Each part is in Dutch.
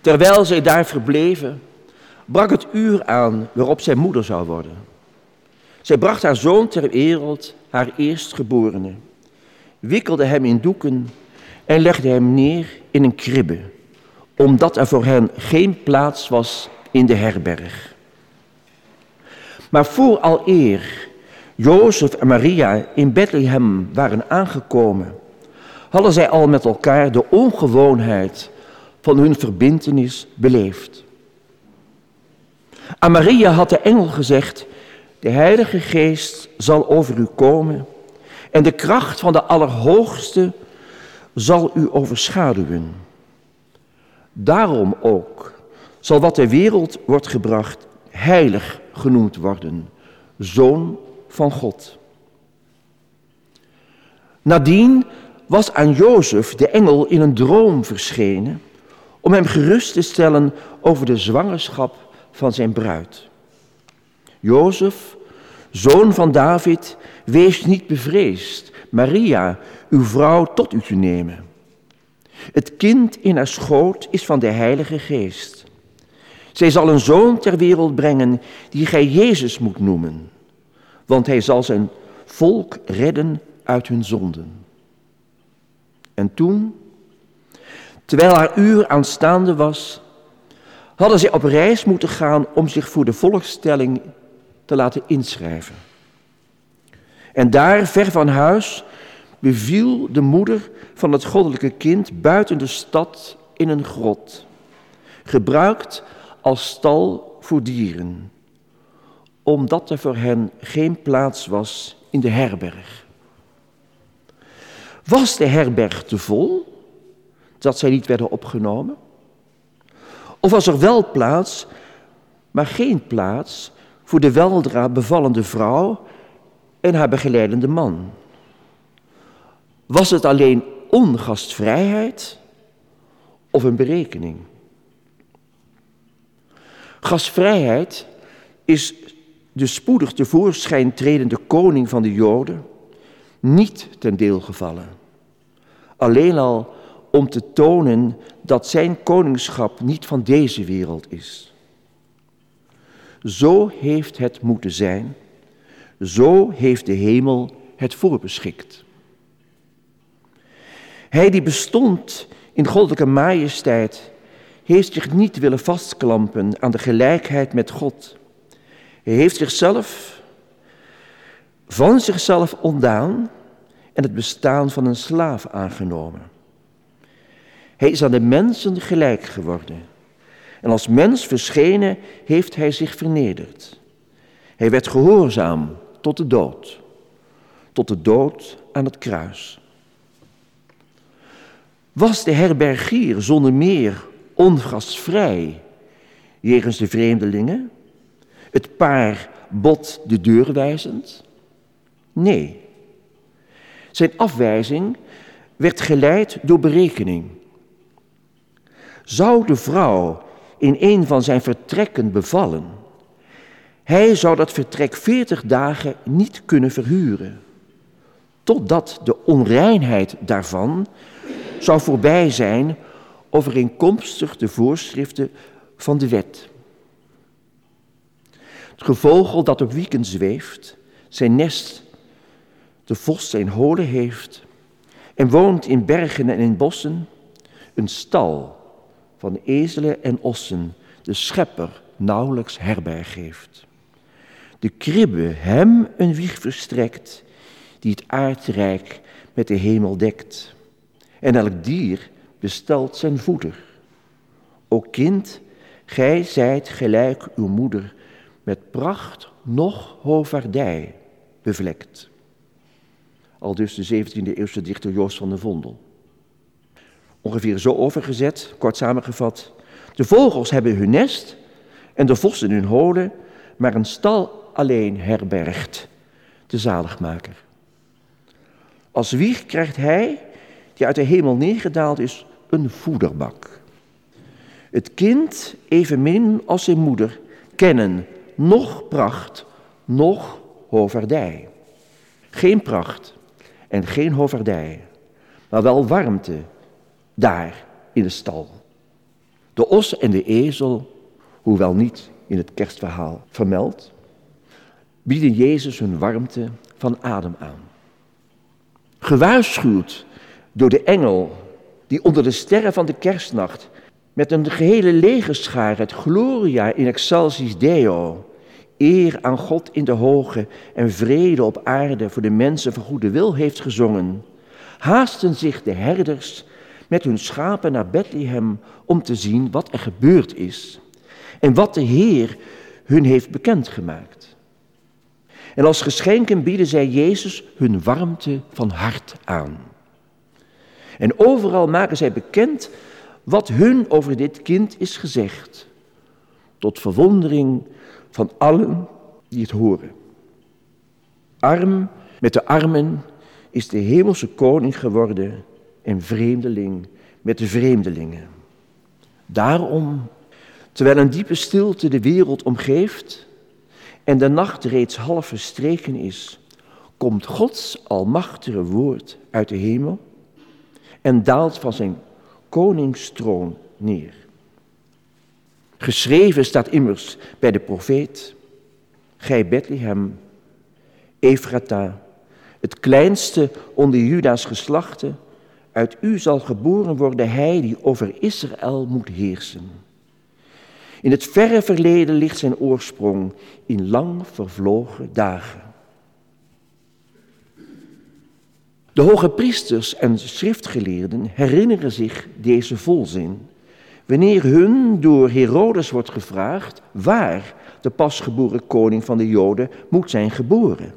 Terwijl zij daar verbleven, brak het uur aan waarop zij moeder zou worden. Zij bracht haar zoon ter wereld, haar eerstgeborene, wikkelde hem in doeken en legde hem neer in een kribbe, omdat er voor hen geen plaats was in de herberg. Maar voor eer Jozef en Maria in Bethlehem waren aangekomen, hadden zij al met elkaar de ongewoonheid van hun verbintenis beleefd. Aan Maria had de engel gezegd, de Heilige Geest zal over u komen en de kracht van de Allerhoogste zal u overschaduwen. Daarom ook zal wat ter wereld wordt gebracht heilig genoemd worden, zoon van God. Nadien was aan Jozef de engel in een droom verschenen om hem gerust te stellen over de zwangerschap van zijn bruid. Jozef, zoon van David, wees niet bevreesd Maria, uw vrouw, tot u te nemen. Het kind in haar schoot is van de Heilige Geest. Zij zal een zoon ter wereld brengen die gij Jezus moet noemen, want hij zal zijn volk redden uit hun zonden. En toen, terwijl haar uur aanstaande was, hadden zij op reis moeten gaan om zich voor de volkstelling te laten inschrijven. En daar, ver van huis, beviel de moeder van het goddelijke kind buiten de stad in een grot, gebruikt als stal voor dieren, omdat er voor hen geen plaats was in de herberg. Was de herberg te vol, dat zij niet werden opgenomen? Of was er wel plaats, maar geen plaats voor de weldra bevallende vrouw en haar begeleidende man? Was het alleen ongastvrijheid of een berekening? Gastvrijheid is de spoedig tevoorschijn tredende koning van de Joden niet ten deel gevallen. Alleen al om te tonen dat zijn koningschap niet van deze wereld is. Zo heeft het moeten zijn, zo heeft de hemel het voorbeschikt. Hij die bestond in goddelijke majesteit, heeft zich niet willen vastklampen aan de gelijkheid met God. Hij heeft zichzelf van zichzelf ontdaan en het bestaan van een slaaf aangenomen. Hij is aan de mensen gelijk geworden. En als mens verschenen heeft hij zich vernederd. Hij werd gehoorzaam tot de dood, tot de dood aan het kruis. Was de herbergier zonder meer ongastvrij jegens de vreemdelingen? Het paar bot de deur wijzend? Nee. Zijn afwijzing werd geleid door berekening. Zou de vrouw in een van zijn vertrekken bevallen, hij zou dat vertrek veertig dagen niet kunnen verhuren, totdat de onreinheid daarvan zou voorbij zijn overeenkomstig de voorschriften van de wet. Het gevogel dat op wieken zweeft, zijn nest, de vos zijn holen heeft en woont in bergen en in bossen, een stal van ezelen en ossen, de schepper nauwelijks herberg geeft. De kribbe hem een wieg verstrekt, die het aardrijk met de hemel dekt. En elk dier bestelt zijn voeder. O kind, gij zijt gelijk uw moeder, met pracht nog hovaardij bevlekt. Al dus de 17e eeuwse dichter Joost van der Vondel. Ongeveer zo overgezet, kort samengevat. De vogels hebben hun nest en de vossen hun holen, maar een stal alleen herbergt de zaligmaker. Als wieg krijgt hij die uit de hemel neergedaald is, een voederbak. Het kind, evenmin als zijn moeder, kennen nog pracht, nog hoverdij. Geen pracht en geen hoverdij, maar wel warmte daar in de stal. De os en de ezel, hoewel niet in het kerstverhaal vermeld, bieden Jezus hun warmte van adem aan. Gewaarschuwd door de engel die onder de sterren van de kerstnacht met een gehele legerschaar het Gloria in excelsis Deo, eer aan God in de hoge en vrede op aarde voor de mensen van goede wil heeft gezongen, haasten zich de herders met hun schapen naar Bethlehem om te zien wat er gebeurd is en wat de Heer hun heeft bekendgemaakt. En als geschenken bieden zij Jezus hun warmte van hart aan. En overal maken zij bekend wat hun over dit kind is gezegd, tot verwondering van allen die het horen. Arm met de armen is de hemelse koning geworden en vreemdeling met de vreemdelingen. Daarom, terwijl een diepe stilte de wereld omgeeft en de nacht reeds half verstreken is, komt Gods almachtige woord uit de hemel en daalt van zijn koningstroon neer. Geschreven staat immers bij de profeet, gij Bethlehem, Ephrata, het kleinste onder Juda's geslachten, uit u zal geboren worden hij die over Israël moet heersen. In het verre verleden ligt zijn oorsprong in lang vervlogen dagen. De hoge priesters en schriftgeleerden herinneren zich deze volzin wanneer hun door Herodes wordt gevraagd waar de pasgeboren koning van de Joden moet zijn geboren.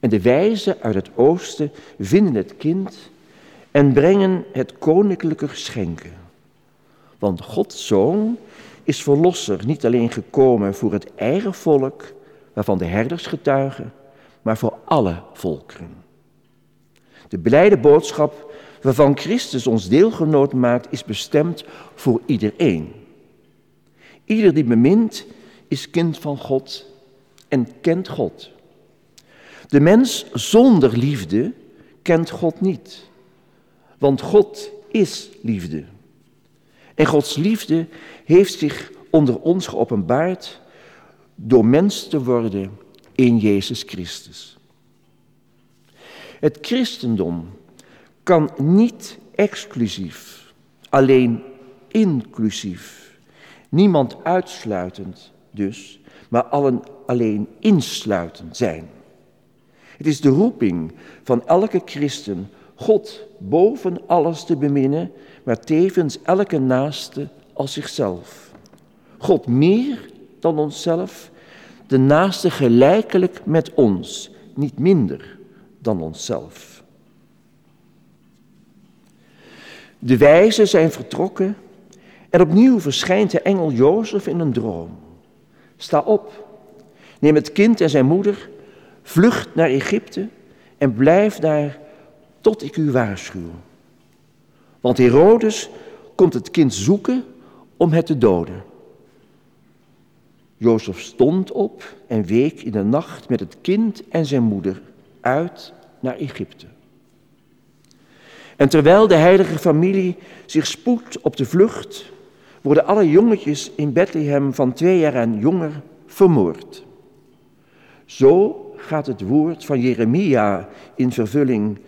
En de wijzen uit het oosten vinden het kind en brengen het koninklijke geschenken. Want Gods zoon is verlosser niet alleen gekomen voor het eigen volk, waarvan de herders getuigen, maar voor alle volkeren. De blijde boodschap waarvan Christus ons deelgenoot maakt, is bestemd voor iedereen. Ieder die bemint, is kind van God en kent God. De mens zonder liefde kent God niet, want God is liefde. En Gods liefde heeft zich onder ons geopenbaard door mens te worden in Jezus Christus. Het christendom kan niet exclusief, alleen inclusief. Niemand uitsluitend dus, maar allen alleen insluitend zijn. Het is de roeping van elke christen God boven alles te beminnen, maar tevens elke naaste als zichzelf. God meer dan onszelf, de naaste gelijkelijk met ons, niet minder dan onszelf. De wijzen zijn vertrokken en opnieuw verschijnt de engel Jozef in een droom. Sta op, neem het kind en zijn moeder, vlucht naar Egypte en blijf daar tot ik u waarschuw. Want Herodes komt het kind zoeken om het te doden. Jozef stond op en week in de nacht met het kind en zijn moeder uit naar Egypte. En terwijl de heilige familie zich spoedt op de vlucht, worden alle jongetjes in Bethlehem van twee jaar en jonger vermoord. Zo gaat het woord van Jeremia in vervulling.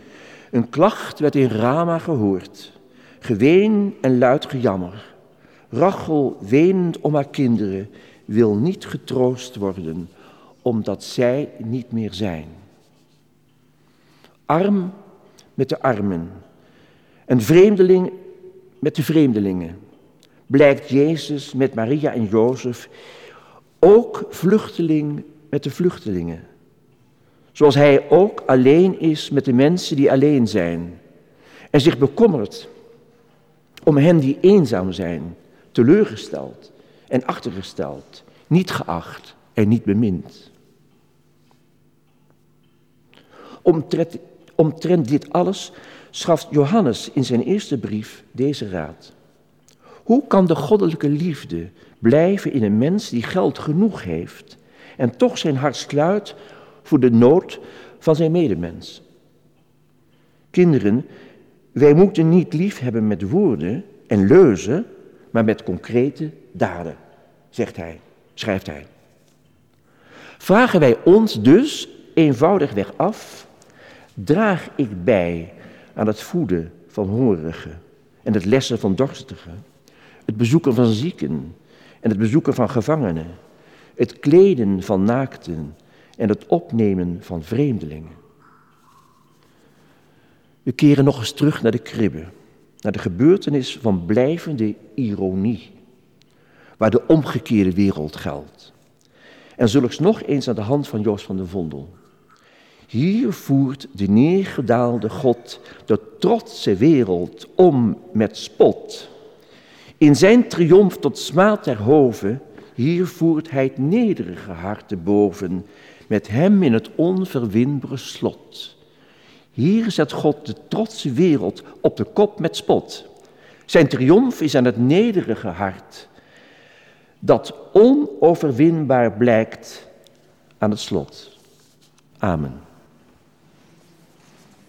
Een klacht werd in Rama gehoord, geween en luid gejammer. Rachel, wenend om haar kinderen, wil niet getroost worden, omdat zij niet meer zijn. Arm met de armen, een vreemdeling met de vreemdelingen, blijkt Jezus met Maria en Jozef ook vluchteling met de vluchtelingen. Zoals hij ook alleen is met de mensen die alleen zijn. En zich bekommert om hen die eenzaam zijn, teleurgesteld en achtergesteld, niet geacht en niet bemind. Omtrent, dit alles schaft Johannes in zijn eerste brief deze raad. Hoe kan de goddelijke liefde blijven in een mens die geld genoeg heeft en toch zijn hart sluit voor de nood van zijn medemens? Kinderen, wij moeten niet lief hebben met woorden en leuzen, maar met concrete daden, zegt hij, schrijft hij. Vragen wij ons dus eenvoudigweg af, draag ik bij aan het voeden van hongerigen en het lessen van dorstigen, het bezoeken van zieken en het bezoeken van gevangenen, het kleden van naakten en het opnemen van vreemdelingen. We keren nog eens terug naar de kribbe, naar de gebeurtenis van blijvende ironie, waar de omgekeerde wereld geldt. En zulks nog eens aan de hand van Joost van de Vondel. Hier voert de neergedaalde God de trotse wereld om met spot. In zijn triomf tot smaad ter hoven, hier voert hij het nederige hart te boven, met hem in het onverwinbare slot. Hier zet God de trotse wereld op de kop met spot. Zijn triomf is aan het nederige hart, dat onoverwinbaar blijkt aan het slot. Amen.